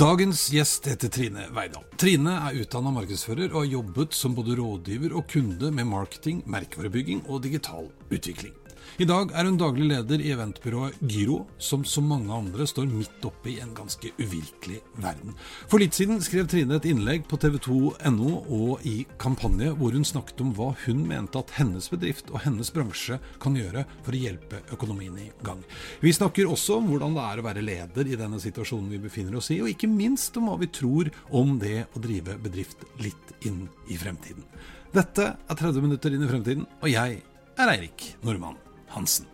Dagens gjest heter Trine Weidal. Trine er utdanna markedsfører og har jobbet som både rådgiver og kunde med marketing, merkevarebygging og digital utvikling. I dag er hun daglig leder i eventbyrået Gyro, som så mange andre står midt oppe i en ganske uvirkelig verden. For litt siden skrev Trine et innlegg på tv2.no og i Kampanje, hvor hun snakket om hva hun mente at hennes bedrift og hennes bransje kan gjøre for å hjelpe økonomien i gang. Vi snakker også om hvordan det er å være leder i denne situasjonen vi befinner oss i, og ikke minst om hva vi tror om det å drive bedrift litt inn i fremtiden. Dette er 30 minutter inn i fremtiden, og jeg er Eirik Normann. Hansen.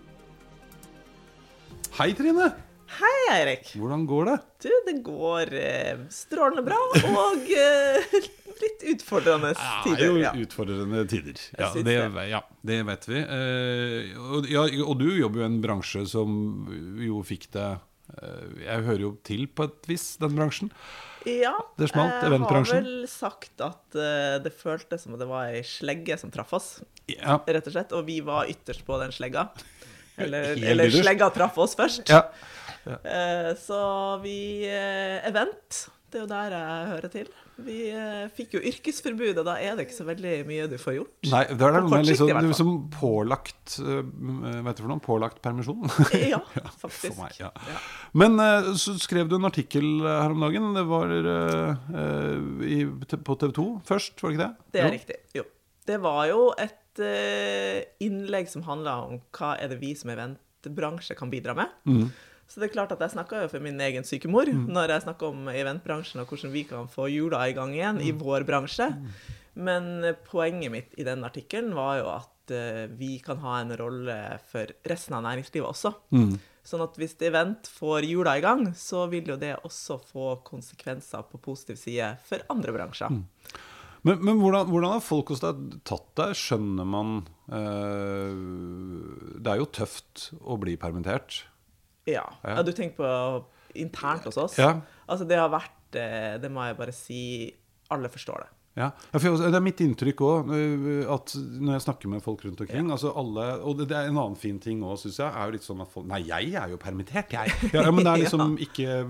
Hei, Trine. Hei, Eirik. Hvordan går det? Du, det går eh, strålende bra, og eh, litt utfordrende tider. Det er jo utfordrende tider. Ja, det, ja, det vet vi. Eh, og, ja, og, du jobber jo i en bransje som jo fikk det eh, Jeg hører jo til på et vis, den bransjen. Ja, det smalt, jeg har vel sagt at uh, det føltes som det var ei slegge som traff oss, ja. rett og slett. Og vi var ytterst på den slegga. Eller, eller slegga traff oss først. Ja. Ja. Uh, så vi uh, Event, det er jo der jeg hører til. Vi eh, fikk jo yrkesforbud, og da er det ikke så veldig mye du får gjort. Nei, det er det med liksom, du som pålagt uh, Vet du for noe? Pålagt permisjon? ja, faktisk. Meg, ja. Ja. Men uh, så skrev du en artikkel eh, her om dagen. Det var uh, i, på TV 2 først, var det ikke det? Det er jo. riktig. Jo. Det var jo et innlegg som handla om hva er det vi som eventbransje kan bidra med. Mm. Så det er klart at jeg snakka jo for min egen syke mor mm. når jeg snakka om eventbransjen og hvordan vi kan få hjula i gang igjen mm. i vår bransje. Mm. Men poenget mitt i den artikkelen var jo at uh, vi kan ha en rolle for resten av næringslivet også. Mm. Sånn at hvis event får hjula i gang, så vil jo det også få konsekvenser på positiv side for andre bransjer. Mm. Men, men hvordan, hvordan, har folk hos deg tatt det? Skjønner man eh, Det er jo tøft å bli permittert. Ja. ja. Du tenker på internt hos oss? Ja. Altså, det har vært eh, Det må jeg bare si Alle forstår det. Ja, Det er mitt inntrykk òg, eh, at når jeg snakker med folk rundt omkring altså alle, Og det er en annen fin ting òg, syns jeg, er jo litt sånn at folk Nei, jeg er jo permittert, jeg. Ja, men det er liksom ikke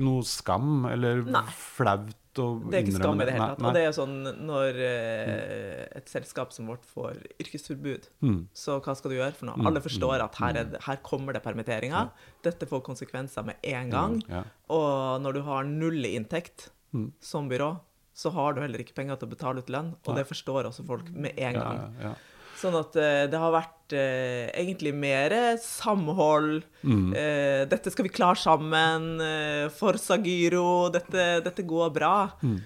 noe skam eller Nei. flaut det er ikke skam i det hele tatt. Og det er jo sånn når eh, et selskap som vårt får yrkesforbud, mm. så hva skal du gjøre for noe? Mm. Alle forstår at her, det, her kommer det permitteringer. Dette får konsekvenser med en gang. Mm. Ja. Og når du har null inntekt mm. som byrå, så har du heller ikke penger til å betale ut lønn. Og det forstår også folk med en gang. Ja, Sånn at uh, det har vært uh, egentlig mer samhold. Mm. Uh, dette skal vi klare sammen. Forsa Gyro. Dette, dette går bra. Mm.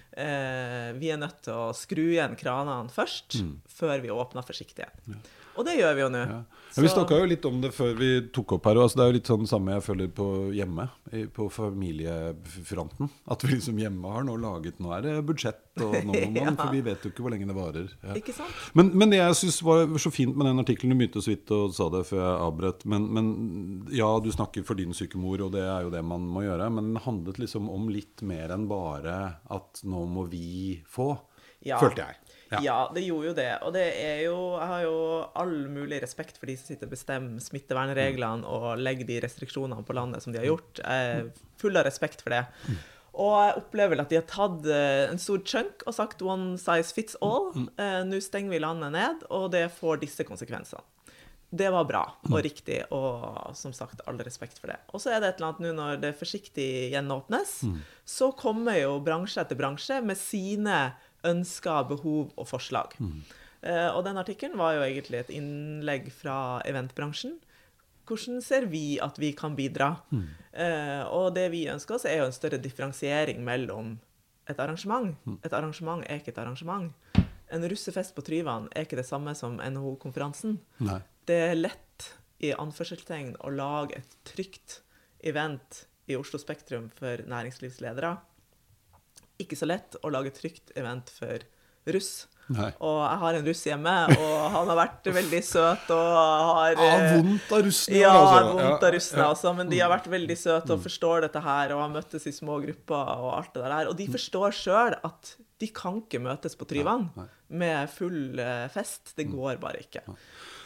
vi er nødt til å skru igjen kranene først, mm. før vi åpner forsiktig igjen. Ja. Og det gjør vi jo nå. Ja. Ja, vi snakka jo litt om det før vi tok opp her. Altså det er jo litt sånn samme jeg føler på hjemme, på familiefronten. At vi liksom hjemme har nå laget Nå er det budsjett, og nå må man, ja. for vi vet jo ikke hvor lenge det varer. Ikke sant? Men, men det jeg syns var så fint med den artikkelen, du begynte så vidt og sa det før jeg avbrøt, men, men, ja, du snakker for din syke mor, og det er jo det man må gjøre, men det handlet liksom om litt mer enn bare at nå må vi få, følte jeg. Ja. ja. det gjorde jo det. Og det er jo Jeg har jo all mulig respekt for de som sitter og bestemmer smittevernreglene mm. og legger de restriksjonene på landet som de har gjort. Jeg er full av respekt for det. Mm. Og jeg opplever vel at de har tatt eh, en stor chunk og sagt 'one size fits all'. Mm. Eh, nå stenger vi landet ned, og det får disse konsekvensene. Det var bra og riktig, og som sagt, all respekt for det. Og så er det et eller annet nå når det forsiktig gjenåpnes, så kommer jo bransje etter bransje med sine ønsker, behov og forslag. Mm. Uh, og den artikkelen var jo egentlig et innlegg fra eventbransjen. hvordan ser vi at vi kan bidra? Mm. Uh, og det vi ønsker oss, er jo en større differensiering mellom et arrangement. Mm. Et arrangement er ikke et arrangement. En russefest på Tryvann er ikke det samme som NHO-konferansen. Det er lett i anførselstegn å lage et trygt event i Oslo Spektrum for næringslivsledere. Ikke så lett å lage et trygt event for russ. Nei. Og jeg har en russ hjemme, og han har vært veldig søt og har Ja, vondt av russene. Ja, altså. vondt av russene, ja, altså, men de har vært veldig søte og mm. forstår dette her og har møttes i små grupper og alt det der. Og de forstår sjøl at de kan ikke møtes på Tryvann med full eh, fest. Det mm. går bare ikke.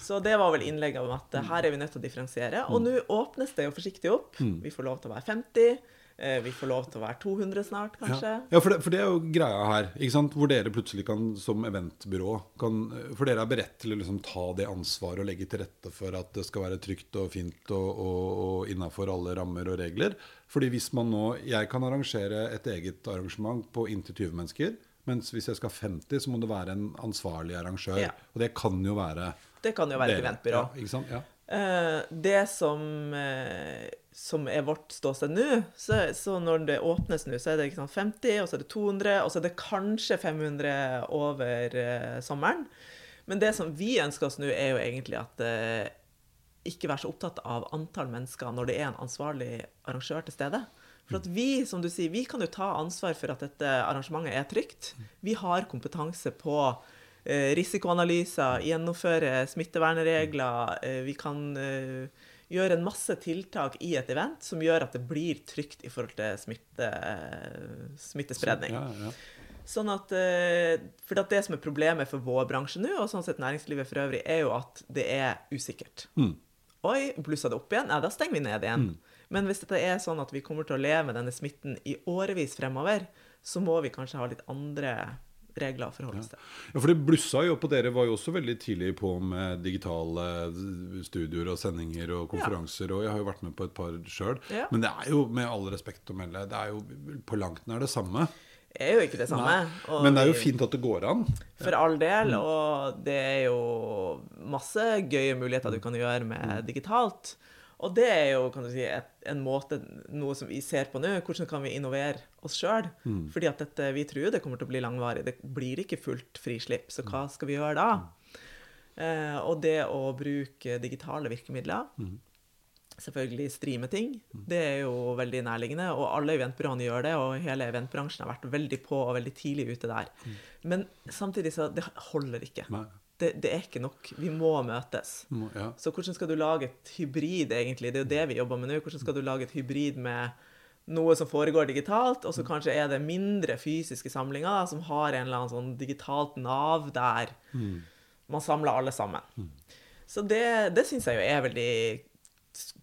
Så det var vel innlegget om at her er vi nødt til å differensiere. Og mm. nå åpnes det jo forsiktig opp. Vi får lov til å være 50. Eh, vi får lov til å være 200 snart, kanskje. Ja, ja for, det, for, det, er jo greia her. ikke sant? Hvor dere plutselig kan, som eventbyrå kan, For dere er beredt til å liksom ta det ansvaret og legge til rette for at det skal være trygt og fint og, og, og innafor alle rammer og regler. Fordi hvis man nå Jeg kan arrangere et eget arrangement på inntil 20 mennesker. Mens hvis jeg skal ha 50, så må det være en ansvarlig arrangør. Ja. Og det kan jo være Det kan jo være et eventbyrå. Ja, ikke sant? Ja. Uh, det som uh, som er vårt ståsted nå. Så, så, når det åpnes nå, så er det sant, 50, og så er det 200, og så er det kanskje 500 over eh, sommeren. Men det som vi ønsker oss nå, er jo egentlig at eh, ikke være så opptatt av antall mennesker når det er en ansvarlig arrangør til stede. For at vi, som du sier, vi kan jo ta ansvar for at dette arrangementet er trygt. Vi har kompetanse på eh, risikoanalyser, gjennomføre smittevernregler. Eh, vi kan eh, gjør en masse tiltak i et event som gjør at det blir trygt i forhold til smitte, smittespredning. Ja, ja. Sånn at, eh, for Det som er problemet for vår bransje nå, og sånn sett næringslivet for øvrig, er jo at det er usikkert. Mm. Oi, blussa det opp igjen? Ja, da stenger vi ned igjen. Mm. Men hvis det er sånn at vi kommer til å leve med denne smitten i årevis fremover, så må vi kanskje ha litt andre regler å forholde seg til. Ja. ja, for det blussa jo på dere var jo også veldig tidlig på med digitale studioer og sendinger og konferanser. Ja. Og jeg har jo vært med på et par sjøl. Ja. Men det er jo, med all respekt å melde, det er jo på langt nær det samme. Det er jo ikke det samme. Men det er jo fint at det går an. For all del. Mm. Og det er jo masse gøye muligheter du kan gjøre med mm. digitalt. Og det er jo kan du si, et, en måte, noe som vi ser på nå. Hvordan kan vi innovere oss sjøl? Mm. Fordi at dette, vi tror det kommer til å bli langvarig. Det blir ikke fullt frislipp. Så hva skal vi gjøre da? Mm. Eh, og det å bruke digitale virkemidler mm. Selvfølgelig streame ting. Mm. Det er jo veldig nærliggende. Og alle eventbyråene gjør det, og hele eventbransjen har vært veldig på og veldig tidlig ute der. Mm. Men samtidig så det holder ikke. Nei det, det, er ikke nok. Vi må møtes. Må, ja. Så hvordan skal du lage et hybrid, egentlig? Det er jo det vi jobber med nå. Hvordan skal du lage et hybrid med noe som foregår digitalt, og så kanskje er det mindre fysiske samlinger da, som har en eller annen sånn digitalt nav der mm. man samler alle sammen. Mm. Så det, det syns jeg jo er veldig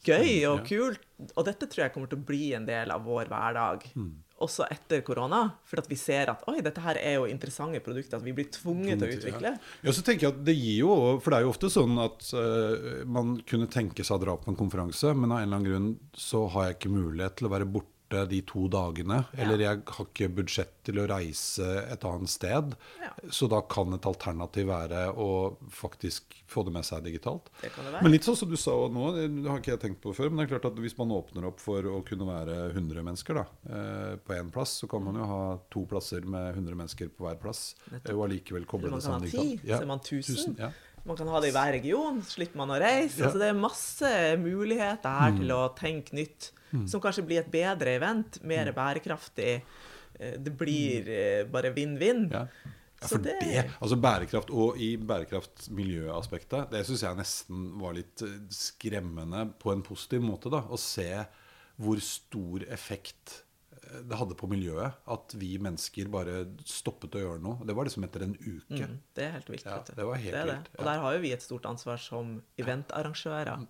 gøy og kult. Og dette tror jeg kommer til å bli en del av vår hverdag. Mm også etter korona. For at vi ser at oi, dette her er jo interessante produkter. At vi blir tvunget til å utvikle. Ja, så tenker jeg at det gir jo, For det er jo ofte sånn at uh, man kunne tenke seg å dra på en konferanse, men av en eller annen grunn så har jeg ikke mulighet til å være borte borte de to dagene. Ja. Eller jeg har ikke budsjett til å reise et annet sted. Ja. Så da kan et alternativ være å faktisk få det med seg digitalt. Det kan det være. Men litt sånn som du sa nå, det har ikke jeg tenkt på før. Men det er klart at hvis man åpner opp for å kunne være 100 mennesker da, eh, på én plass, så kan man jo ha to plasser med 100 mennesker på hver plass. Nettopp. Og allikevel koble det sammen digitalt. Man kan ha Ja. Så er man 1000. 1000 ja. Man kan ha det i hver region, slipper man å reise. Ja. Altså, det er masse muligheter her mm. til å tenke nytt mm. som kanskje blir et bedre event, mer mm. bærekraftig. Eh, det blir mm. eh, bare vinn-vinn. Ja. Ja, for det... det, altså Bærekraft og i bærekraft-miljøaspektet, det syns jeg nesten var litt eh, skremmende på en positiv måte. da, Å se hvor stor effekt det hadde på miljøet at vi mennesker bare stoppet å gjøre noe. Det var liksom etter en uke. Mm, det er helt vilt. Ja, det var helt det vilt. Og der har jo vi et stort ansvar som eventarrangører.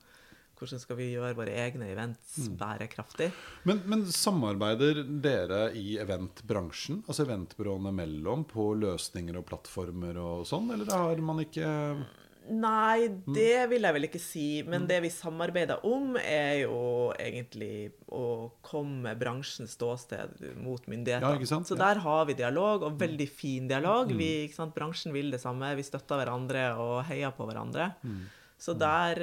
Hvordan skal vi gjøre våre egne events mm. bærekraftig? Men, men, samarbeider dere i eventbransjen, altså eventbyråene mellom, på løsninger og plattformer og sånn, eller har man ikke Nei, mm. det vil jeg vel ikke si. Men mm. det vi samarbeider om, er jo egentlig å komme bransjens ståsted mot myndighetene. Ja, så der har vi dialog, og veldig fin dialog. Vi, bransjen vil det samme. Vi støtter hverandre og heier på hverandre. Mm. Så der,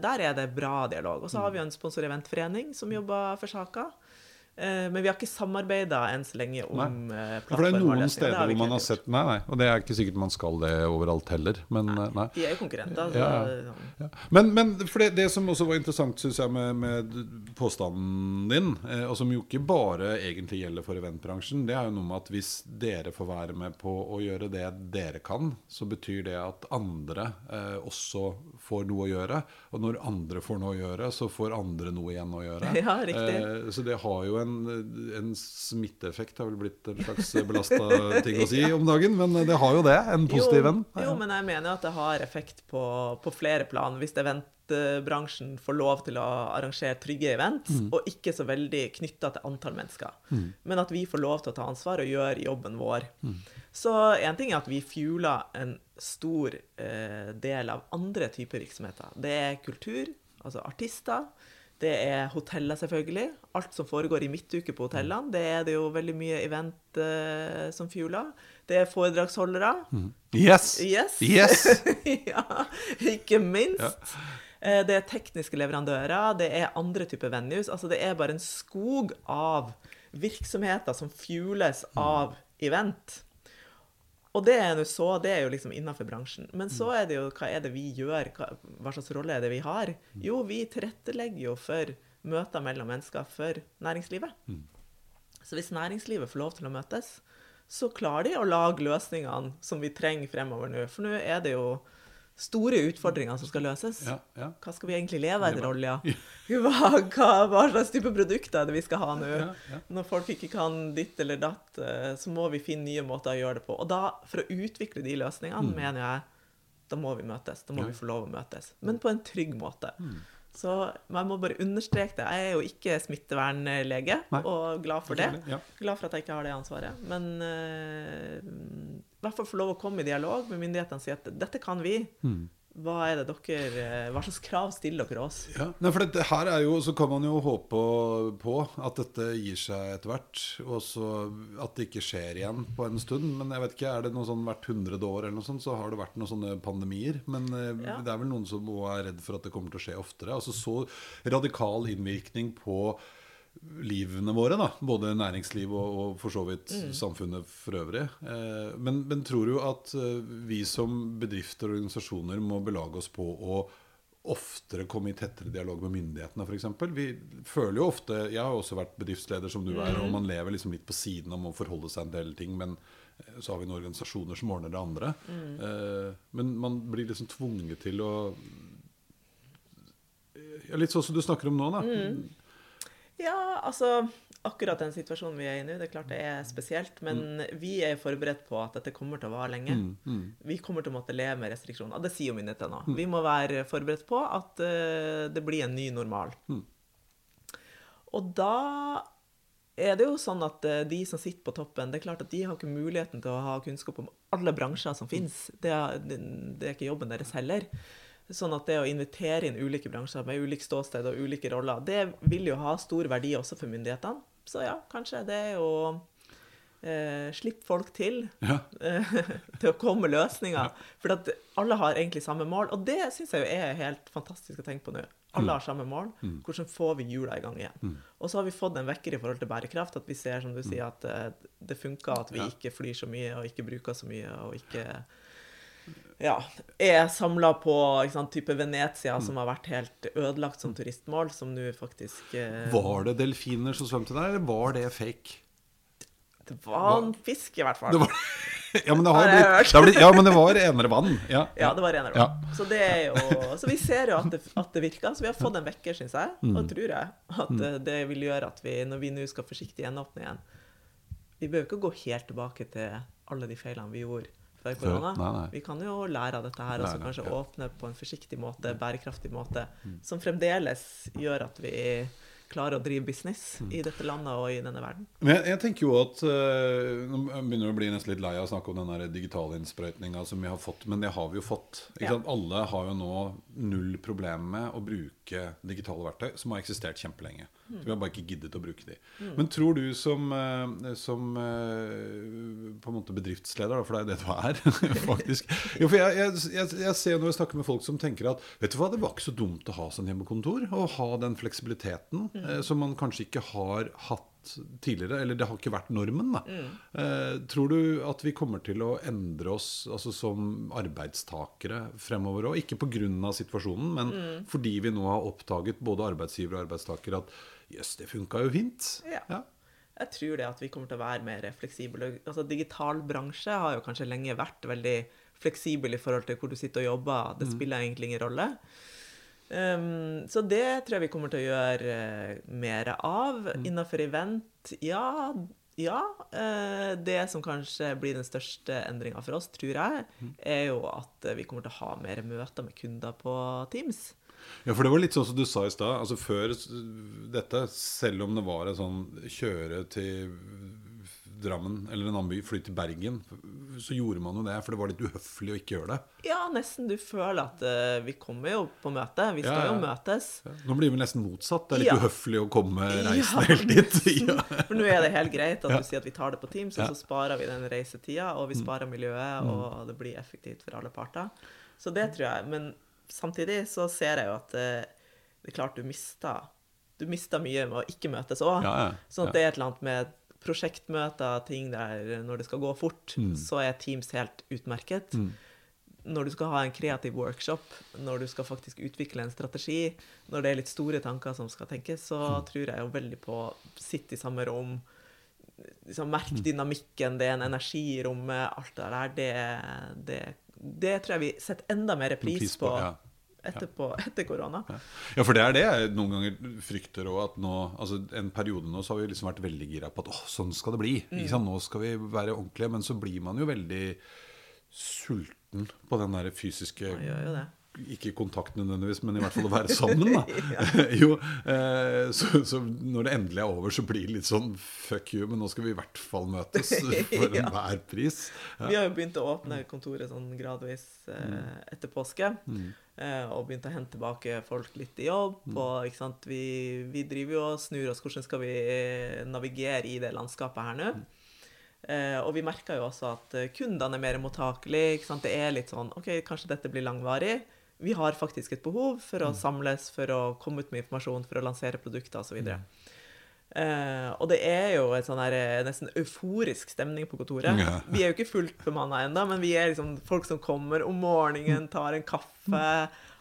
der, er det bra dialog. Og så har vi en sponsor-eventforening som jobber for saka. Eh, men vi har ikke samarbeida enn så lenge om nei. Eh, For det er noen steder hvor man har sett Nei, nei. Og det er ikke sikkert man skal det overalt heller. Men, nei. Eh, nei. De er jo konkurrenter. Ja, ja. Ja. Men, men, for det, det, som også var interessant, syns jeg, med, med, påstanden din, og som jo ikke bare egentlig gjelder for eventbransjen, det er jo noe med at hvis dere får være med på å gjøre det dere kan, så betyr det at andre eh, også får noe å gjøre. Og når andre får noe å gjøre, så får andre noe igjen å gjøre. Ja, riktig. Eh, så det har jo en en, en smitteeffekt har vel blitt en slags belasta ting å si om dagen, men det har jo det. En positiv venn. Jo, men jeg mener at det har effekt på, på flere plan. Hvis eventbransjen får lov til å arrangere trygge event, mm. og ikke så veldig knytta til antall mennesker. Mm. Men at vi får lov til å ta ansvar og gjøre jobben vår. Mm. Så én ting er at vi fueler en stor eh, del av andre typer virksomheter. Det er kultur, altså artister. Det er hoteller, selvfølgelig. Alt som foregår i midtuke på hotellene. Det er det jo veldig mye event uh, som fjuler. Det er foredragsholdere. Mm. Yes! Yes! yes. ja, ikke minst. Ja. Uh, det er tekniske leverandører. Det er andre typer venues. Altså, det er bare en skog av virksomheter som fueles mm. av event. Og det er, så, det er jo liksom innafor bransjen. Men så er det jo hva er det vi gjør? Hva, hva, slags rolle er det vi har? Jo, vi tilrettelegger jo for møter mellom mennesker for næringslivet. Mm. Så hvis næringslivet får lov til å møtes, så klarer de å lage løsningene som vi trenger fremover nå. For nå er det jo store utfordringer som skal løses. Ja, ja. Hva skal vi egentlig leve etter olja? Hva, hva, hva, slags type produkter er det vi skal ha nå? Ja, Når folk ikke kan ditt eller datt, eh, så må vi finne nye måter å gjøre det på. Og da, for å utvikle de løsningene, mm. mener jeg da må vi møtes. Da må vi få lov å møtes. Men på en trygg måte. Mm. Så jeg må bare understreke det. Jeg er jo ikke smittevernlege, Nei. og glad for det. Glad for at jeg ikke har det ansvaret. Men uh, i hvert fall få lov å komme i dialog med myndighetene og si at dette kan vi. Mm. Hva er det dere, eh, hva slags krav stiller dere oss? Ja, for det, her er jo, Så kan man jo håpe på at dette gir seg etter hvert. Og så at det ikke skjer igjen på en stund. Men jeg vet ikke, er det noe sånn hvert hundrede år eller noe sånt, så har det vært noen sånne pandemier. Men eh, ja. det er vel noen som er redd for at det kommer til å skje oftere. Altså Så radikal innvirkning på livene våre, da, både næringsliv og, og for så vidt mm. samfunnet for øvrig. Eh, men, men, tror du at eh, vi som bedrifter og organisasjoner må belage oss på å oftere komme i tettere dialog med myndighetene, f.eks. Vi føler jo ofte Jeg har også vært bedriftsleder, som du er, og mm. man lever liksom litt på siden om å forholde seg en del ting. Men eh, så har vi noen organisasjoner som ordner det andre. Mm. Eh, men man blir liksom tvunget til å Litt sånn som du snakker om nå, da. Mm. Ja, altså Akkurat den situasjonen vi er i nå, det er klart det er spesielt. Men mm. vi er forberedt på at dette kommer til å vare lenge. Mm. Mm. Vi kommer til å måtte leve med restriksjoner. Det sier jo myndighetene nå. Mm. Vi må være forberedt på at uh, det blir en ny normal. Mm. Og da er det jo sånn at uh, de som sitter på toppen, det er klart at de har ikke muligheten til å ha kunnskap om alle bransjer som finnes. Det, det, det er ikke jobben deres heller. Sånn at det å invitere inn ulike bransjer med ulikt ståsted og ulike roller, det vil jo ha stor verdi også for myndighetene. Så ja, kanskje det er jo eh, slippe folk til ja. til å komme med løsninger. Ja. For at alle har egentlig samme mål. Og det syns jeg jo er helt fantastisk å tenke på nå. Alle mm. har samme mål. Mm. Hvordan får vi hjula i gang igjen? Mm. Og så har vi fått en vekker i forhold til bærekraft. At vi ser som du mm. sier, at eh, det funker at vi ikke flyr så mye og ikke bruker så mye og ikke ja, er samla på sant, type Venezia, som har vært helt ødelagt som turistmål, som nå faktisk eh... Var det delfiner som svømte der, eller var det fake? Det var en fisk, i hvert fall. Var... ja, men det har blitt, det blitt, Ja, men det var renere vann. Ja, ja det var renere vann. Ja. Så, det er jo, så vi ser jo at det, at det virker. Så vi har fått en vekker, syns jeg. Og mm. tror jeg at mm. det vil gjøre at vi, når vi nå skal forsiktig gjenåpne igjen Vi behøver ikke gå helt tilbake til alle de feilene vi gjorde før korona. Nei, nei. Vi kan jo lære av dette her, og kanskje ja. åpne på en forsiktig måte, bærekraftig måte, mm. som fremdeles gjør at vi klarer å drive business mm. i dette landet og i denne verden. Men jeg, jeg tenker jo at uh, Nå begynner jeg å bli nesten litt lei av å snakke om den digitale innsprøytninga som vi har fått, men det har vi jo fått. Ja. Alle har jo nå null problem med å bruke bruke digitale verktøy som har eksistert kjempelenge. Så vi har bare ikke giddet å bruke de. Men tror du som, eh, som eh, på en måte bedriftsleder, for det er jo det du er, faktisk jo, for jeg, jeg, jeg, ser når jeg snakker med folk som tenker at vet du hva, det var ikke så dumt å ha sånn hjemmekontor. Og ha den fleksibiliteten mm. som man kanskje ikke har hatt tidligere. Eller det har ikke vært normen. Da. Mm. Eh, tror du at vi kommer til å endre oss altså som arbeidstakere fremover òg? Ikke pga. situasjonen, men mm. fordi vi nå har oppdaget, både arbeidsgiver og arbeidstaker, at jøss, det funka jo fint. Ja. ja. Jeg tror det at vi kommer til å være mer fleksible. Altså, digital bransje har jo kanskje lenge vært veldig fleksibel i forhold til hvor du sitter og jobber. Det mm. spiller egentlig ingen rolle. Um, så det tror jeg vi kommer til å gjøre uh, mer av. Mm. Innafor event, ja. Ja. Uh, det som kanskje blir den største endringa for oss, tror jeg, mm. er jo at vi kommer til å ha mer møter med kunder på Teams. Ja, for det var litt sånn som du sa i stad. Altså før dette, selv om det var en sånn kjøre til Drammen eller en annen by, fly til Bergen, så gjorde man jo det. For det var litt uhøflig å ikke gjøre det. Ja, nesten. Du føler at uh, vi kommer jo på møte. Vi skal ja, ja. jo møtes. Ja. Nå blir vi nesten motsatt. Det er litt uhøflig å komme reisende helt dit. for nå er det helt greit at du sier at vi tar det på Teams, og så sparer vi den reisetida, og vi mm. sparer miljøet, mm. og det blir effektivt for alle parter. Så det tror jeg. Men samtidig så ser jeg jo at uh, det er klart du mister du mister mye med å ikke møtes òg. Sånn at det er et eller annet med prosjektmøter, ting der når det skal gå fort, mm. så er Teams helt utmerket. Mm. Når du skal ha en kreativ workshop, når du skal faktisk utvikle en strategi, når det er litt store tanker som skal tenkes, så mm. tror jeg jo veldig på å sitte i samme rom. Liksom, merk mm. dynamikken, det er en energi i rommet, alt det der. Det, det, det tror jeg vi setter enda mer pris, pris på. på ja etterpå, etter korona. Ja. for det er det jeg noen ganger frykter òg. Altså en periode nå så har vi liksom vært veldig gira på at åh, sånn skal det bli. Mm. Nå skal vi være ordentlige. Men så blir man jo veldig sulten på den der fysiske Ikke kontakt nødvendigvis, men i hvert fall å være sammen. da. jo, eh, så, så, når det endelig er over, så blir det litt sånn fuck you, men nå skal vi i hvert fall møtes for enhver pris. Ja. Vi har jo begynt å åpne kontoret sånn gradvis eh, mm. etter påske. Mm. Eh, og begynt å hente tilbake folk litt i jobb. Mm. og ikke sant, vi, vi, driver jo og snur oss. Hvordan skal vi navigere i det landskapet her nå? Mm. Eh, og vi merker jo også at kundene er mer mottakelige. Det er litt sånn OK, kanskje dette blir langvarig vi har faktisk et behov for å mm. samles, for å komme ut med informasjon, for å lansere produkter osv. Mm. Eh, og det er jo en sånn her, eh, nesten euforisk stemning på kontoret. Ja. Vi er jo ikke fullt bemanna ennå, men vi er liksom folk som kommer om morgenen, tar en kaffe.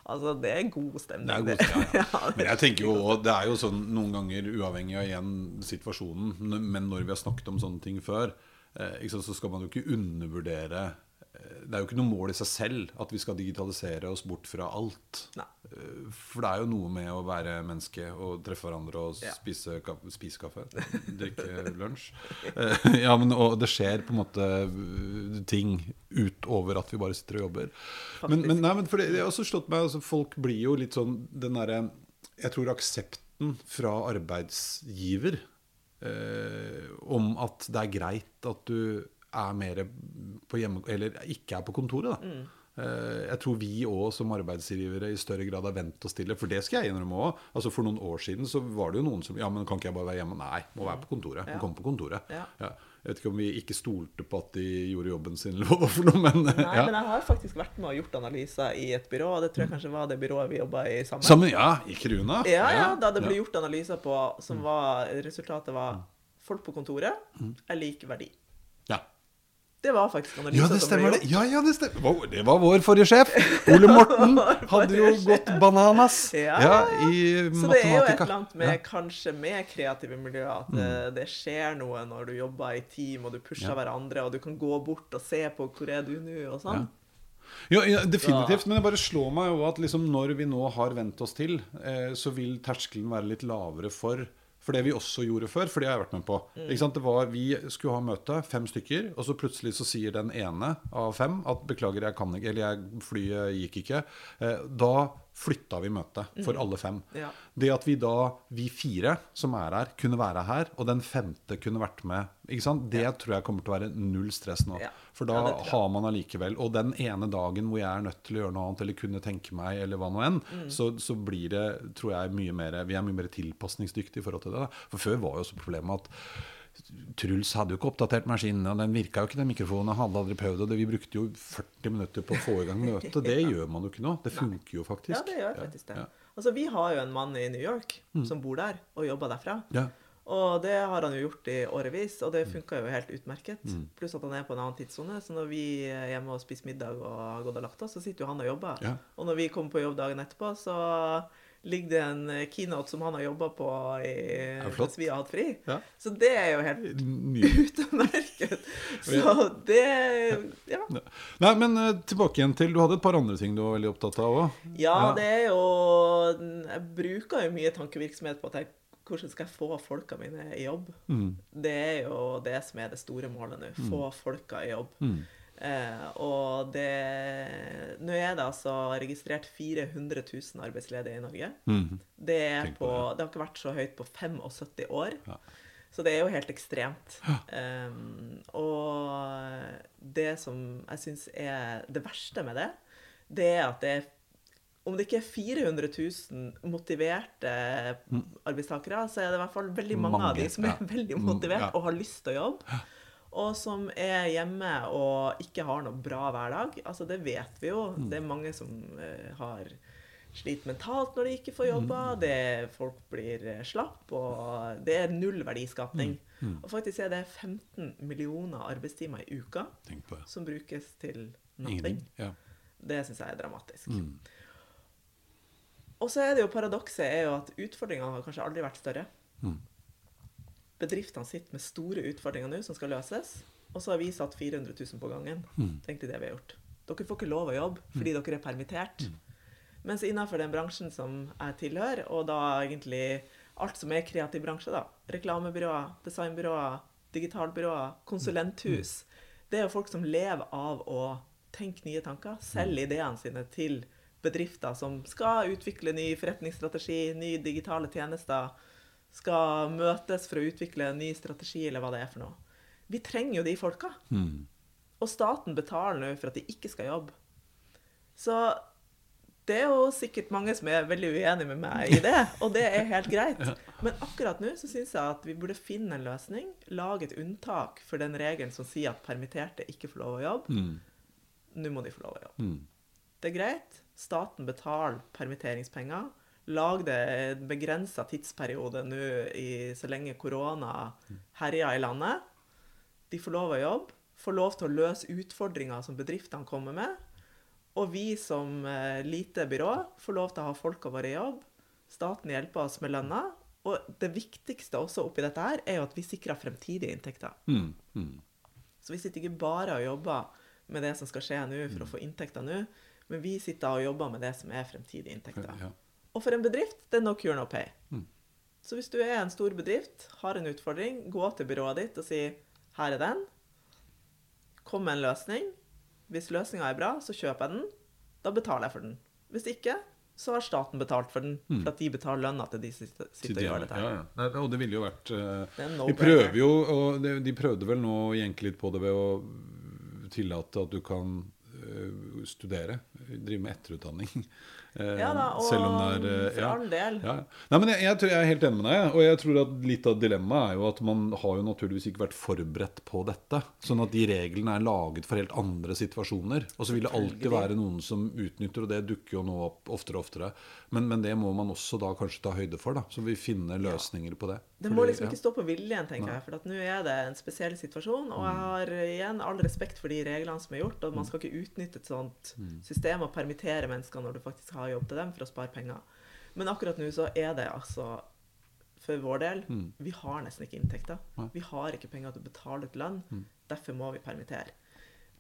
Altså, det er god stemning. Det er god stemning, ja, ja. Men jeg tenker jo, også, det er jo sånn noen ganger, uavhengig av igjen situasjonen, men når vi har snakket om sånne ting før, eh, så skal man jo ikke undervurdere det er jo ikke noe mål i seg selv at vi skal digitalisere oss bort fra alt. Nei. Eh, for det er jo noe med å være menneske og treffe hverandre og ja. spise, spise, kaffe. Drikke lunsj. Eh, ja, men og det skjer på en måte eh, ting utover at vi bare sitter og jobber. Men, men, nei, men det, det har også slått meg altså, Folk blir jo litt sånn den derre Jeg tror aksepten fra arbeidsgiver eh, om at det er greit at du er mer på hjemme, eller ikke er på kontoret. da. Mm. Eh, jeg tror vi òg som arbeidsgivere i større grad har vent oss til det. For det skal jeg innrømme òg. Altså for noen år siden så var det jo noen som Ja, men kan ikke jeg bare være hjemme? Nei, må være på kontoret. Ja. Må komme på kontoret. Ja. Ja. Jeg vet ikke om vi ikke stolte på at de gjorde jobben sin, eller for noe, men Nei, men jeg har faktisk vært med og gjort analyser i et byrå, og det tror jeg kanskje var det byrået vi jobba i sammen. Sammen, ja, i Kruna. Ja, ja, da det ble gjort analyser på som var Resultatet var folk på kontoret mm. er lik verdi. Det var faktisk analysen ja, det stemmer det. Ja, ja, det stemmer. Det var vår forrige sjef. Ole Morten hadde jo gått bananas ja, ja, i matematika. Så det er jo et eller annet med, kanskje med kreative miljøer at mm. Eh, det skjer noe når du jobber i team, og du pusher hverandre, og du kan gå bort og se på hvor er du nå, og sånn. Ja, ja, definitivt. Men det bare slår meg jo at liksom når vi nå har vent oss til, eh, så vil terskelen være litt lavere for for det vi også gjorde før, for det har jeg vært med på. Mm. Det var, Vi skulle ha møte, fem stykker, og så plutselig så sier den ene av fem at 'beklager, jeg kan ikke', eller 'flyet gikk ikke'. Eh, da flytta vi møtet for Mm. alle fem. Ja. Det at vi da, vi fire som er her, kunne være her, og den femte kunne vært med, det tror jeg kommer til å være null stress nå. Ja. For da Ja, har man allikevel Og den ene dagen hvor jeg er nødt til å gjøre noe annet, eller kunne tenke meg, eller hva nå enn, Mm. så, så blir det, tror jeg, mye mer Vi er mye mer tilpasningsdyktige i forhold til det. Da. For før var jo også problemet at Truls hadde jo ikke oppdatert maskinen, og den virka jo ikke, den mikrofonen. Han hadde aldri prøvd det. Vi brukte jo 40 minutter på å få i gang møtet. Det gjør man jo ikke nå. Det funker jo faktisk. Ja, det gjør faktisk det. Ja. Altså, vi har jo en mann i New York som bor der og jobber derfra. Ja. Og det har han jo gjort i årevis, og det funka jo helt utmerket. Pluss at han er på en annen tidssone, så når vi er hjemme og spiser middag og har gått og lagt oss, så sitter jo han og jobber. Ja. Og når vi kommer på jobb dagen etterpå, så ligger det en keynote som han har jobba på i, Ja, mens vi har hatt fri. Ja. Så det er jo helt utmerket. Så det Ja. Nei, men eh, tilbake igjen til Du hadde et par andre ting du var veldig opptatt av òg. Ja, det er jo Jeg bruker jo mye tankevirksomhet på at jeg, hvordan skal jeg få folka mine i jobb. Mm. Det er jo det som er det store målet nå. Få folka i jobb. Mm. Eh, og det Nå er det altså registrert 400 000 arbeidsledige i Norge. Mm. Det, er på, det har ikke vært så høyt på 75 år. Ja. Så det er jo helt ekstremt. Um, og det som jeg syns er det verste med det, det er at det er om det ikke er 400 000 motiverte arbeidstakere, så er det i hvert fall veldig mange, av de som er ja. veldig Mm, ja. og har lyst til å jobbe. Og som er hjemme og ikke har noe bra hverdag. Altså, det vet vi jo. Mm. Det er mange som uh, har slitt mentalt når de ikke får jobba. Mm. Det folk blir eh, slapp, og det er null verdiskapning. Mm. Og faktisk er det 15 millioner arbeidstimer i uka som brukes til nothing. Ja. Det syns jeg er dramatisk. Mm. Og så er det jo paradokset er jo at utfordringene har kanskje aldri vært større. Mm. Bedriftene sitter med store utfordringer nå som skal løses, og så har vi satt 400 000 på gangen. Mm. Tenk deg det vi har gjort. Dere får ikke lov å jobbe fordi dere er permittert. Mens innenfor den bransjen som jeg tilhører, og da egentlig alt som er kreativ bransje, da, reklamebyråer, designbyråer, digitalbyråer, konsulenthus, det er jo folk som lever av å tenke nye tanker, selge ideene sine til bedrifter som skal utvikle ny forretningsstrategi, nye digitale tjenester, skal møtes for å utvikle en ny strategi, eller hva det er for noe. Vi trenger jo de folka. Mm. Og staten betaler nå for at de ikke skal jobbe. Så det er jo sikkert mange som er veldig uenige med meg i det, og det er helt greit. Men akkurat nå så syns jeg at vi burde finne en løsning, lage et unntak for den regelen som sier at permitterte ikke får lov å jobbe. Mm. Nå må de få lov å jobbe. Mm. Det er greit. Staten betaler permitteringspenger. Lag det en begrensa tidsperiode nå i- så lenge korona herjer i landet. De får lov å jobbe. Får lov til å løse utfordringer som bedriftene kommer med. Og vi som eh, lite byrå får lov til å ha folka våre i jobb. Staten hjelper oss med lønna. Og det viktigste også oppi dette her, er jo at vi sikrer fremtidige inntekter. Mm. Mm. Så vi sitter ikke bare og jobber med det som skal skje nå for å få inntekter nå, men vi sitter og jobber med det som er fremtidige inntekter. Ja. Og for en bedrift, det er no cure, no pay. Mm. Så hvis du er en stor bedrift, har en utfordring, gå til byrået ditt og si her er den. Kom med en løsning. Hvis løsninga er bra, så kjøper jeg den. Da betaler jeg for den. Hvis ikke, så har staten betalt for den, Mm. for at de betaler lønna til de som sitter sitter og gjør dette. Ja, ja. Nei, og det ville jo vært uh, er De prøver jo, og de, de prøvde vel nå å jenke litt på det ved å tillate at du kan uh, studere, drive med etterutdanning. Eh, Ja da, og selv om det er ja. for all del. Ja. Nei, men jeg, jeg, tror jeg er helt enig med deg. Og jeg tror at litt av dilemmaet er jo at man har jo naturligvis ikke vært forberedt på dette. Sånn at de reglene er laget for helt andre situasjoner. Og så vil det alltid være noen som utnytter, og det dukker jo nå opp oftere og oftere. Men, men det må man også da kanskje ta høyde for, da. Så vi finner løsninger på det. Det må liksom ikke stå på viljen, tenker Nei. jeg. For at nå er det en spesiell situasjon. Og jeg har igjen all respekt for de reglene som er gjort. Og man skal ikke utnytte et sånt system og permittere mennesker når du faktisk har jobb til dem, for å spare penger. Men akkurat nå så er det altså for vår del Mm. Vi har nesten ikke inntekter. Vi har ikke penger til å betale ut lønn. Mm. Derfor må vi permittere.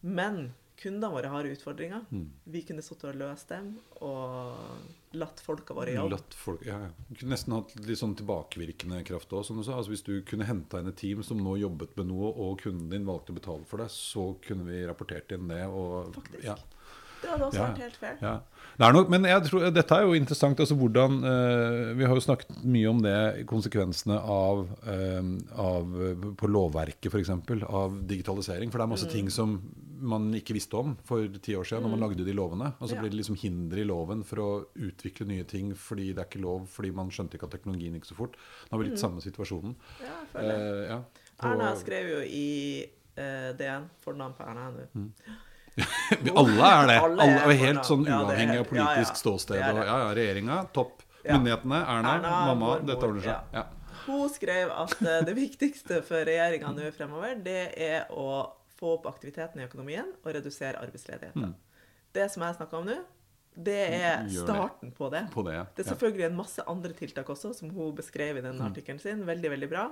Men kundene våre har utfordringer. Mm. Vi kunne sittet og løst dem og latt folka våre jobbe. Folk, ja, ja. Du kunne nesten hatt litt sånn tilbakevirkende kraft òg, som du sa. Altså, hvis du kunne henta inn et team som nå jobbet med noe, og kunden din valgte å betale for det, så kunne vi rapportert inn det. Og, Faktisk. Ja. Det hadde også vært helt fair. Ja. Det nok, men tror, dette er jo interessant. altså hvordan, uh, Vi har jo snakket mye om det, konsekvensene av, uh, av på lovverket f.eks. av digitalisering. For det er masse mm. ting som man ikke visste om for ti år siden når man mm. lagde de lovene. Og så ja. blir det liksom hinder i loven for å utvikle nye ting fordi det er ikke lov, fordi man skjønte ikke at teknologien gikk så fort. Nå har vi litt mm. samme situasjonen. Ja, jeg føler det. Eh, ja, Erna skrev jo i DN, fornavn på Erna nå. Mm. Alle er det. Alle er helt sånn uavhengig av politisk ja, ja. ståsted. Og, ja, ja, regjeringa, topp. Myndighetene, Erna, Erna mamma, mor, dette ordner seg. Hun skrev at uh, det viktigste for regjeringa nå fremover, det er å få opp aktiviteten i økonomien og redusere arbeidsledigheten. Mm. Det som jeg snakker om nå, det er starten på det. På det, ja. det er selvfølgelig en masse andre tiltak også, som hun beskrev i den mm. artikkelen sin. Veldig, veldig bra.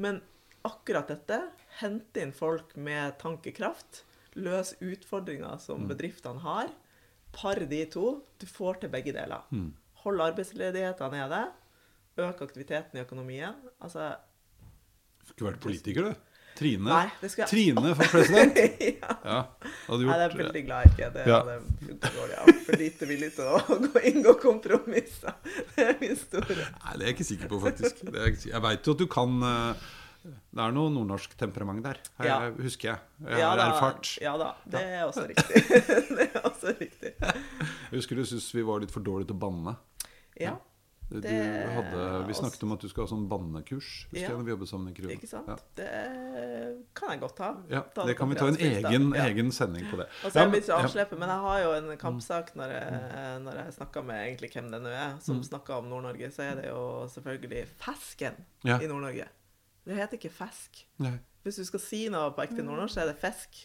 Men akkurat dette, hente inn folk med tankekraft, løs utfordringer som mm. bedriftene har. Par de to. Du får til begge deler. Mm. Hold arbeidsledigheten nede. Øk aktiviteten i økonomien. Altså skulle vært politiker, du. Trine, Nei, det jeg... Trine for president. ja. ja gjort... Nei, jeg er veldig glad ikke. Det ja. Jeg er for lite villig til å gå inngå kompromisser. Det er min store Nei, det er jeg ikke sikker på, faktisk. Jeg veit jo at du kan uh, det er noe nordnorsk temperament der, her, ja. husker jeg. Jeg ja, har erfart. Ja da, det er også riktig. det er også riktig. Jeg husker du syntes vi var litt for dårlige til å banne. Ja. Hadde, vi snakket om at du skulle ha sånn bannekurs husker ja. jeg, når vi jobbet sammen i Kruen. Ikke sant? Ja. Det kan jeg godt ha. Ja, det kan vi ta en egen, egen, sending på det. Og så er jeg blitt så avsleppet, men jeg har jo en kampsak når jeg, når jeg snakker med egentlig hvem det nå er, som mm. snakker om Nord-Norge, så er det jo selvfølgelig Fesken i Nord-Norge. Det heter ikke fisk. Nei. Hvis du skal si noe på ekte nordnorsk, så er det fisk.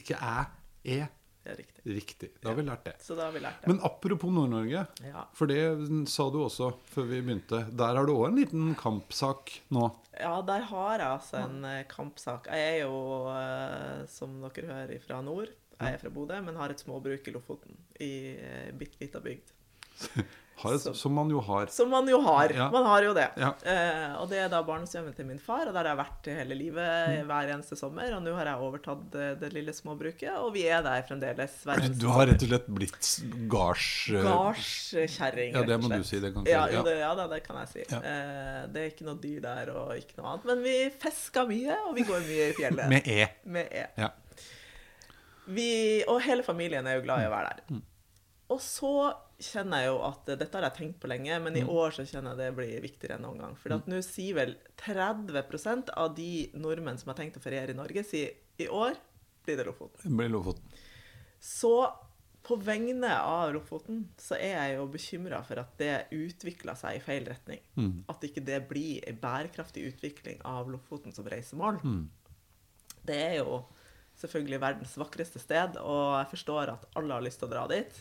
ikke æ. E. Det er riktig. Riktig. Da har vi lært det. Så da har vi lært det. Men apropos Nord-Norge, ja. for det sa du også før vi begynte. Der har du òg en liten kampsak nå. Ja, der har jeg altså en. Eh, kampsak. Jeg er jo, eh, som dere hører, fra nord. Jeg er fra Bodø, men har et småbruk i Lofoten. I eh, bitte lita bygd. Har, som, som, man jo har. Som man jo har. Ja. Man har jo det. Ja. Eh, og det er da barndomshjemmet til min far, og der har jeg vært hele livet mm. hver eneste sommer. Og nå har jeg overtatt det, det lille småbruket, og vi er der fremdeles. Du har rett og slett blitt gards... Eh, Gardskjerring, Ja, det må du si. Det kan ja, ja. Det, ja da, det kan jeg si. Eh, det er ikke noe dyr der, og ikke noe annet. Men vi fisker mye, og vi går mye i fjellet. Med E. Med E. Ja. Vi, og hele familien er jo glad i å være der. Mm. Og så kjenner jeg jo at dette har jeg tenkt på lenge, men i mm. år så kjenner jeg det blir viktigere enn noen gang. For mm. nå sier vel 30% av de nordmenn som har tenkt å feriere i Norge, sier i år blir det Lofoten. Blir Lofoten. Så på vegne av Lofoten så er jeg jo bekymra for at det utvikler seg i feil retning. Mm. At ikke det blir en bærekraftig utvikling av Lofoten som reisemål. Mm. Det er jo selvfølgelig verdens vakreste sted, og jeg forstår at alle har lyst til å dra dit.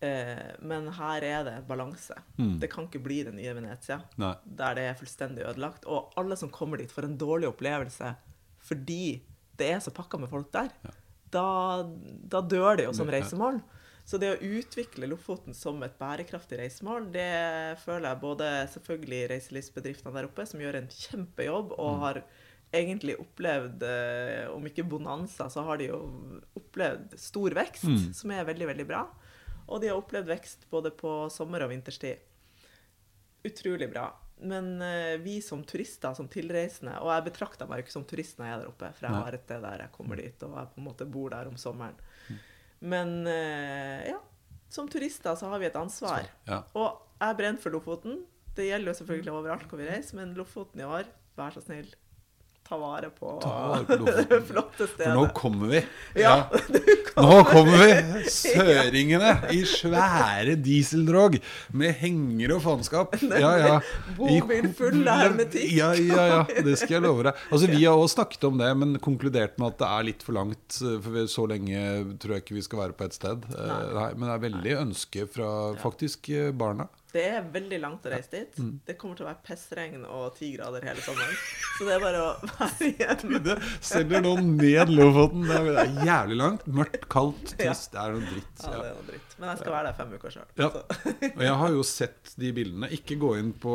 Eh, men her er det balanse. Mm. Det kan ikke bli det nye Venezia, Nei. der det er fullstendig ødelagt. Og alle som kommer dit, får en dårlig opplevelse fordi det er så pakka med folk der. Ja. Da, da, dør det jo som reisemål. Så det å utvikle Lofoten som et bærekraftig reisemål, det føler jeg både selvfølgelig reiselivsbedriftene der oppe, som gjør en kjempejobb og mm. har egentlig opplevd, eh, om ikke bonanza, så har de jo opplevd stor vekst, mm. som er veldig, veldig bra. Og de har opplevd vekst både på sommer- og vinterstid. Utrolig bra. Men uh, vi som turister, som tilreisende Og jeg betrakter meg jo ikke som turist når jeg er der oppe, for jeg har et sted der jeg kommer dit, og jeg på en måte bor der om sommeren. Mm. Men uh, ja, som turister så har vi et ansvar. Ja. Og jeg brenner for Lofoten. Det gjelder jo selvfølgelig overalt hvor vi reiser, men Lofoten i år, vær så snill, ta vare på, det flotte stedet. For nå kommer vi. Ja, ja. Nå kommer vi! Søringene i svære dieseldrog med henger og faenskap. Ja, ja. Bobil full av hermetikk. Ja, ja, ja. Det skal jeg love deg. Altså, Vi har også snakket om det, men konkludert med at det er litt for langt. For så lenge tror jeg ikke vi skal være på et sted. Nei. Nei men det er veldig ønske fra faktisk barna. Det er veldig langt å reise dit. Mm. Det kommer til å være pissregn og ti grader hele sommeren. Så det er bare å være hjemme. Selger nå ned Lofoten. Det er jævlig langt. Mørkt, kaldt, trist. Det er noe dritt. Ja, det er noe dritt. Men jeg skal være der fem uker sjøl. Ja. Og jeg har jo sett de bildene. Ikke gå inn på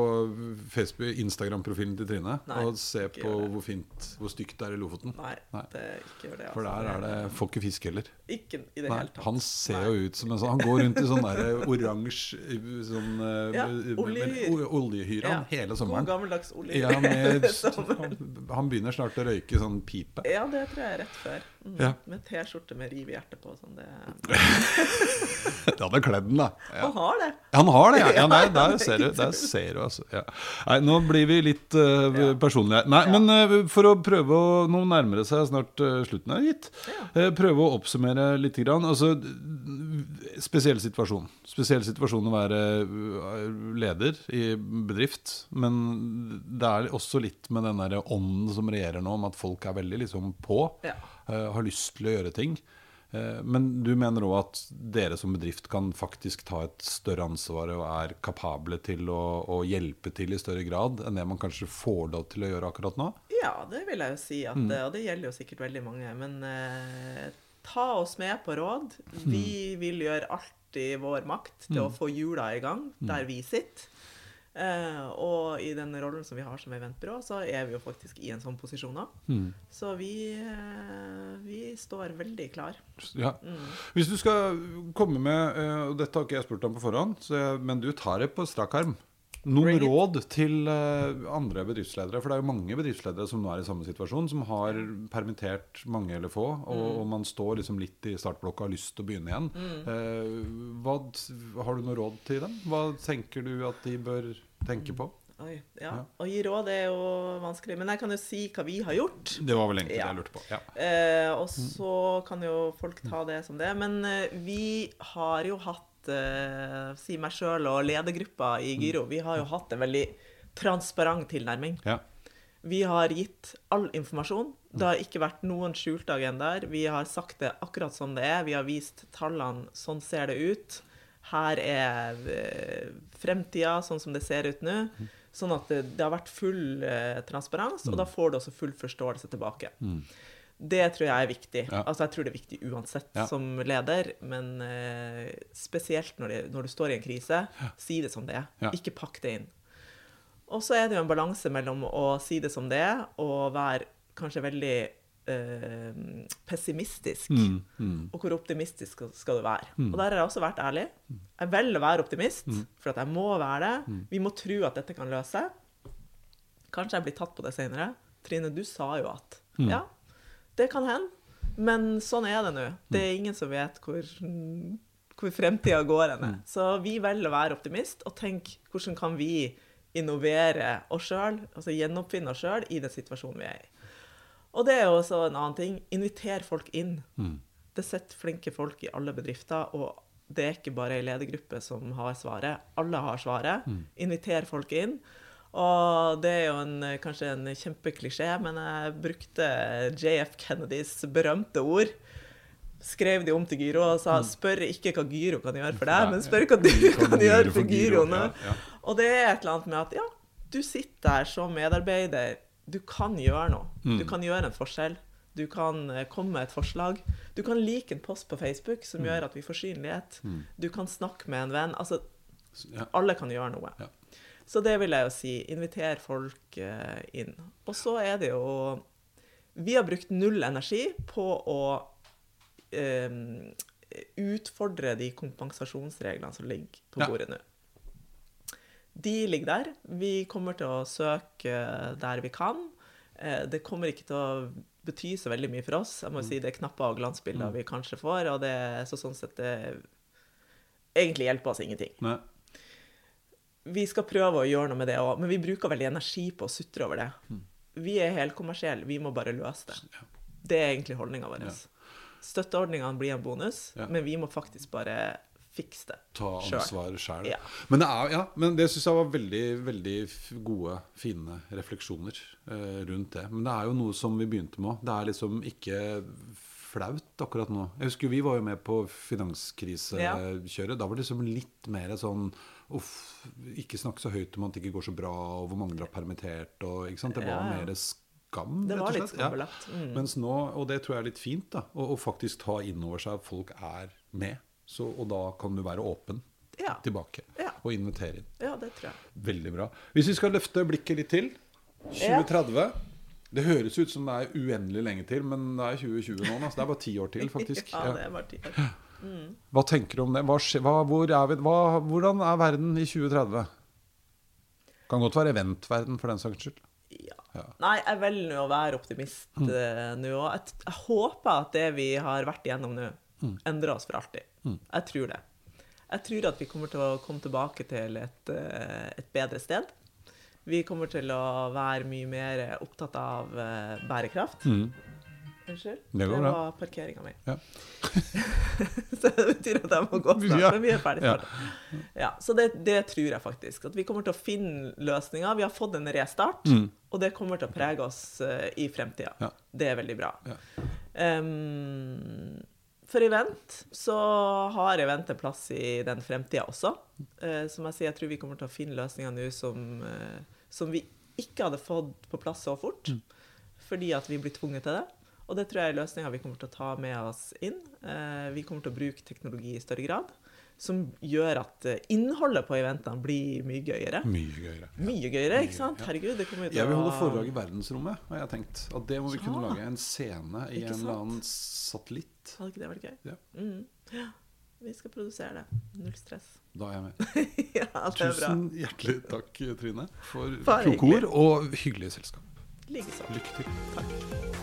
Facebook, Instagram-profilen til Trine Nei, og se på hvor fint, hvor stygt det er i Lofoten. Nei, Nei. Det, ikke gjør det. Altså. For der er det får ikke fisk heller. Ikke i det hele tatt. Han ser jo ut som en sånn Han går rundt i sånn oransje sånn, ja, oljehyre. oljehyre ja. hele sommeren. God gammeldags oljehyre. Ja, med, han, begynner snart å røyke sånn pipe. Ja, det tror jeg er rett før. Mm. Ja. Med T-skjorte med riv i hjertet på. Sånn det Det hadde kledd den, da. Ja. Han har det. Han har det, ja. ja der, der, ser du. Der ser du altså. Nei, nå blir vi litt uh, personlige. Nei, men uh, for å prøve å Nå nærmer det seg snart uh, slutten her, gitt. Prøve å oppsummere litt. Grann. Altså, spesiell situasjon. Spesiell situasjon å være leder i bedrift. Men det er også litt med den der ånden som regjerer nå, om at folk er veldig liksom på. Ja. har lyst til å gjøre ting. Eh, men du mener òg at dere som bedrift kan faktisk ta et større ansvar og er kapable til å, å, hjelpe til i større grad enn det man kanskje får lov til å gjøre akkurat nå? Ja, det vil jeg jo si. At, mm. Og det gjelder jo sikkert veldig mange. Men eh, ta oss med på råd. Vi mm. vil gjøre alt i vår makt til å få hjula i gang mm. der vi sitter. Eh, og i den rollen som vi har som eventbyrå, så er vi jo faktisk i en sånn posisjon òg. Mm. Så vi, eh, vi, står veldig klar. Ja. Mm. Hvis du skal komme med eh, og Dette har ikke jeg spurt om på forhånd, så, men du tar det på strak arm. Noen råd til uh, andre bedriftsledere? For det er jo mange bedriftsledere som nå er i samme situasjon, som har permittert mange eller få, og, mm. og man står liksom litt i startblokka og har lyst til å begynne igjen. Mm. Uh, hva, har du noe råd til dem? Hva tenker du at de bør tenke på? Oi, ja. ja. Å gi råd er jo vanskelig. Men jeg kan jo si hva vi har gjort. Det var vel egentlig ja. det jeg lurte på. Ja. Eh, og så kan jo folk ta det som det. Men eh, vi har jo hatt si meg sjøl og ledergruppa i mm. Gyro, vi har jo hatt en veldig transparent tilnærming. Ja. Vi har gitt all informasjon. Det har ikke vært noen skjulte agendaer. Vi har sagt det akkurat som det er. Vi har vist tallene. Sånn ser det ut. Her er uh, fremtida sånn som det ser ut nå. Mm. Sånn at det, det har vært full uh, transparens, og mm. da får du også full forståelse tilbake. Mm. Det tror jeg er viktig. Ja. Altså, jeg tror det er viktig uansett ja. som leder, men eh, spesielt når, det, når, du står i en krise, ja. si det som det er. Ikke pakk det inn. Og så er det jo en balanse mellom å si det som det er, og være kanskje veldig eh, pessimistisk. Mm, mm. Og hvor optimistisk skal du være? Mm. Og der har jeg også vært ærlig. Mm. Jeg velger å være optimist, mm. for at jeg må være det. Mm. Vi må tro at dette kan løse. Kanskje jeg blir tatt på det senere. Trine, du sa jo at Ja, det kan hende. Men sånn er det nå. Det er ingen som vet hvor, hvor fremtida går henne. Mm. Så vi velger å være optimist og tenke hvordan kan vi innovere oss sjøl, altså gjenoppfinne oss sjøl i den situasjonen vi er i. Og det er jo også en annen ting. Inviter folk inn. Mm. Det sitter flinke folk i alle bedrifter, og det er ikke bare ei ledergruppe som har svaret. Alle har svaret. Mm. Inviter folk inn. Og det er jo en, kanskje en kjempeklisjé, men jeg brukte JF Kennedys berømte ord. Skrev de om til Gyro og sa mm. 'spør ikke hva Gyro kan gjøre for deg', men spør hva du kan gjøre for Gyro nå. Og det er et eller annet med at ja, du sitter der som medarbeider. Du kan gjøre noe. Du mm. kan gjøre en forskjell. Du kan eh, komme med et forslag. Du kan like en post på Facebook som mm. gjør at vi får synlighet. Du kan snakke med en venn. Altså, alle kan gjøre noe. Så det vil jeg jo si. Inviter folk eh, inn. Og så er det jo Vi har brukt null energi på å eh, utfordre de kompensasjonsreglene som ligger på bordet nå. De ligger der. Vi kommer til å søke der vi kan. Eh, det kommer ikke til å bety så veldig mye for oss. Jeg må mm. si Det er knapper og glansbilder mm. vi kanskje får, og det er så sånn sett det egentlig hjelper oss ingenting. Nei vi skal prøve å gjøre noe med det òg, men vi bruker veldig energi på å sutre over det. Hmm. Vi er helkommersielle, vi må bare løse det. Det er egentlig holdninga vår. Ja. Støtteordningene blir en bonus, ja. men vi må faktisk bare fikse det Ta ansvar sjøl. Ja. Men det, er, ja, men det syns jeg var veldig, veldig gode, fine refleksjoner eh, rundt det. Men det er jo noe som vi begynte med. Det er liksom ikke flaut akkurat nå. Jeg husker Vi var jo med på finanskrisekjøret. Da var det liksom litt mer sånn Uff, ikke snakk så høyt om at det ikke går så bra, og hvor mange dere har permittert. Og? Det var mer skam, Det rett og var litt slett. Ja. Mm. Mens nå, og det tror jeg er litt fint, da, å, å faktisk ta inn over seg at folk er med. Så, og da kan du være åpen Ja. tilbake Ja. og invitere inn. ja, det tror jeg. Veldig bra. Hvis vi skal løfte blikket litt til 2030 Det høres ut som det er uendelig lenge til, men det er 2020 nå. da, Så det er bare ti år til, faktisk. Ja, det er bare tid. Hva tenker du om det? Hva, hva, hvor er vi, hva, hvordan er verden i 2030? Kan godt være eventverden, for den saks skyld. Ja. Ja. Nei, jeg velger nå å være optimist eh, nå. òg. jeg, jeg håper at det vi har vært igjennom nå, endrer oss for alltid. Jeg tror det. Jeg tror at vi kommer til å komme tilbake til et, eh, et bedre sted. Vi kommer til å være mye mer opptatt av eh, bærekraft. Unnskyld? Det bra. var parkeringa mi. Ja. så det betyr at jeg må gå snart. Ja. Men vi er ferdig Ja. snart. Ja, så det, det tror jeg faktisk. At vi kommer til å finne løsninger. Vi har fått en restart, og det kommer til å prege oss uh, i fremtida. Ja. Det er veldig bra. Ja. Em, for event så har event en plass i den fremtida også. Uh, som jeg sier, jeg tror vi kommer til å finne løsninger nå som, uh, som vi ikke hadde fått på plass så fort. Fordi at vi blir tvunget til det. Og det tror jeg er løsninga vi kommer til å ta med oss inn. Eh, vi kommer til å bruke teknologi i større grad. Som gjør at eh, innholdet på eventene blir mye gøyere. Mye gøyere. Mye gøyere, ikke sant? Herregud, det kommer jo til Jeg vil holde å foredrag i verdensrommet, har jeg tenkt. At det må vi kunne lage. En scene i en eller annen satellitt. Hadde ikke det vært gøy? Ja. Mm. Ja, vi skal produsere det. Null stress. Da er jeg med. ja, det er bra. Tusen hjertelig takk, Trine, for kloke ord og hyggelig selskap. Likeså. Lykke til. Takk.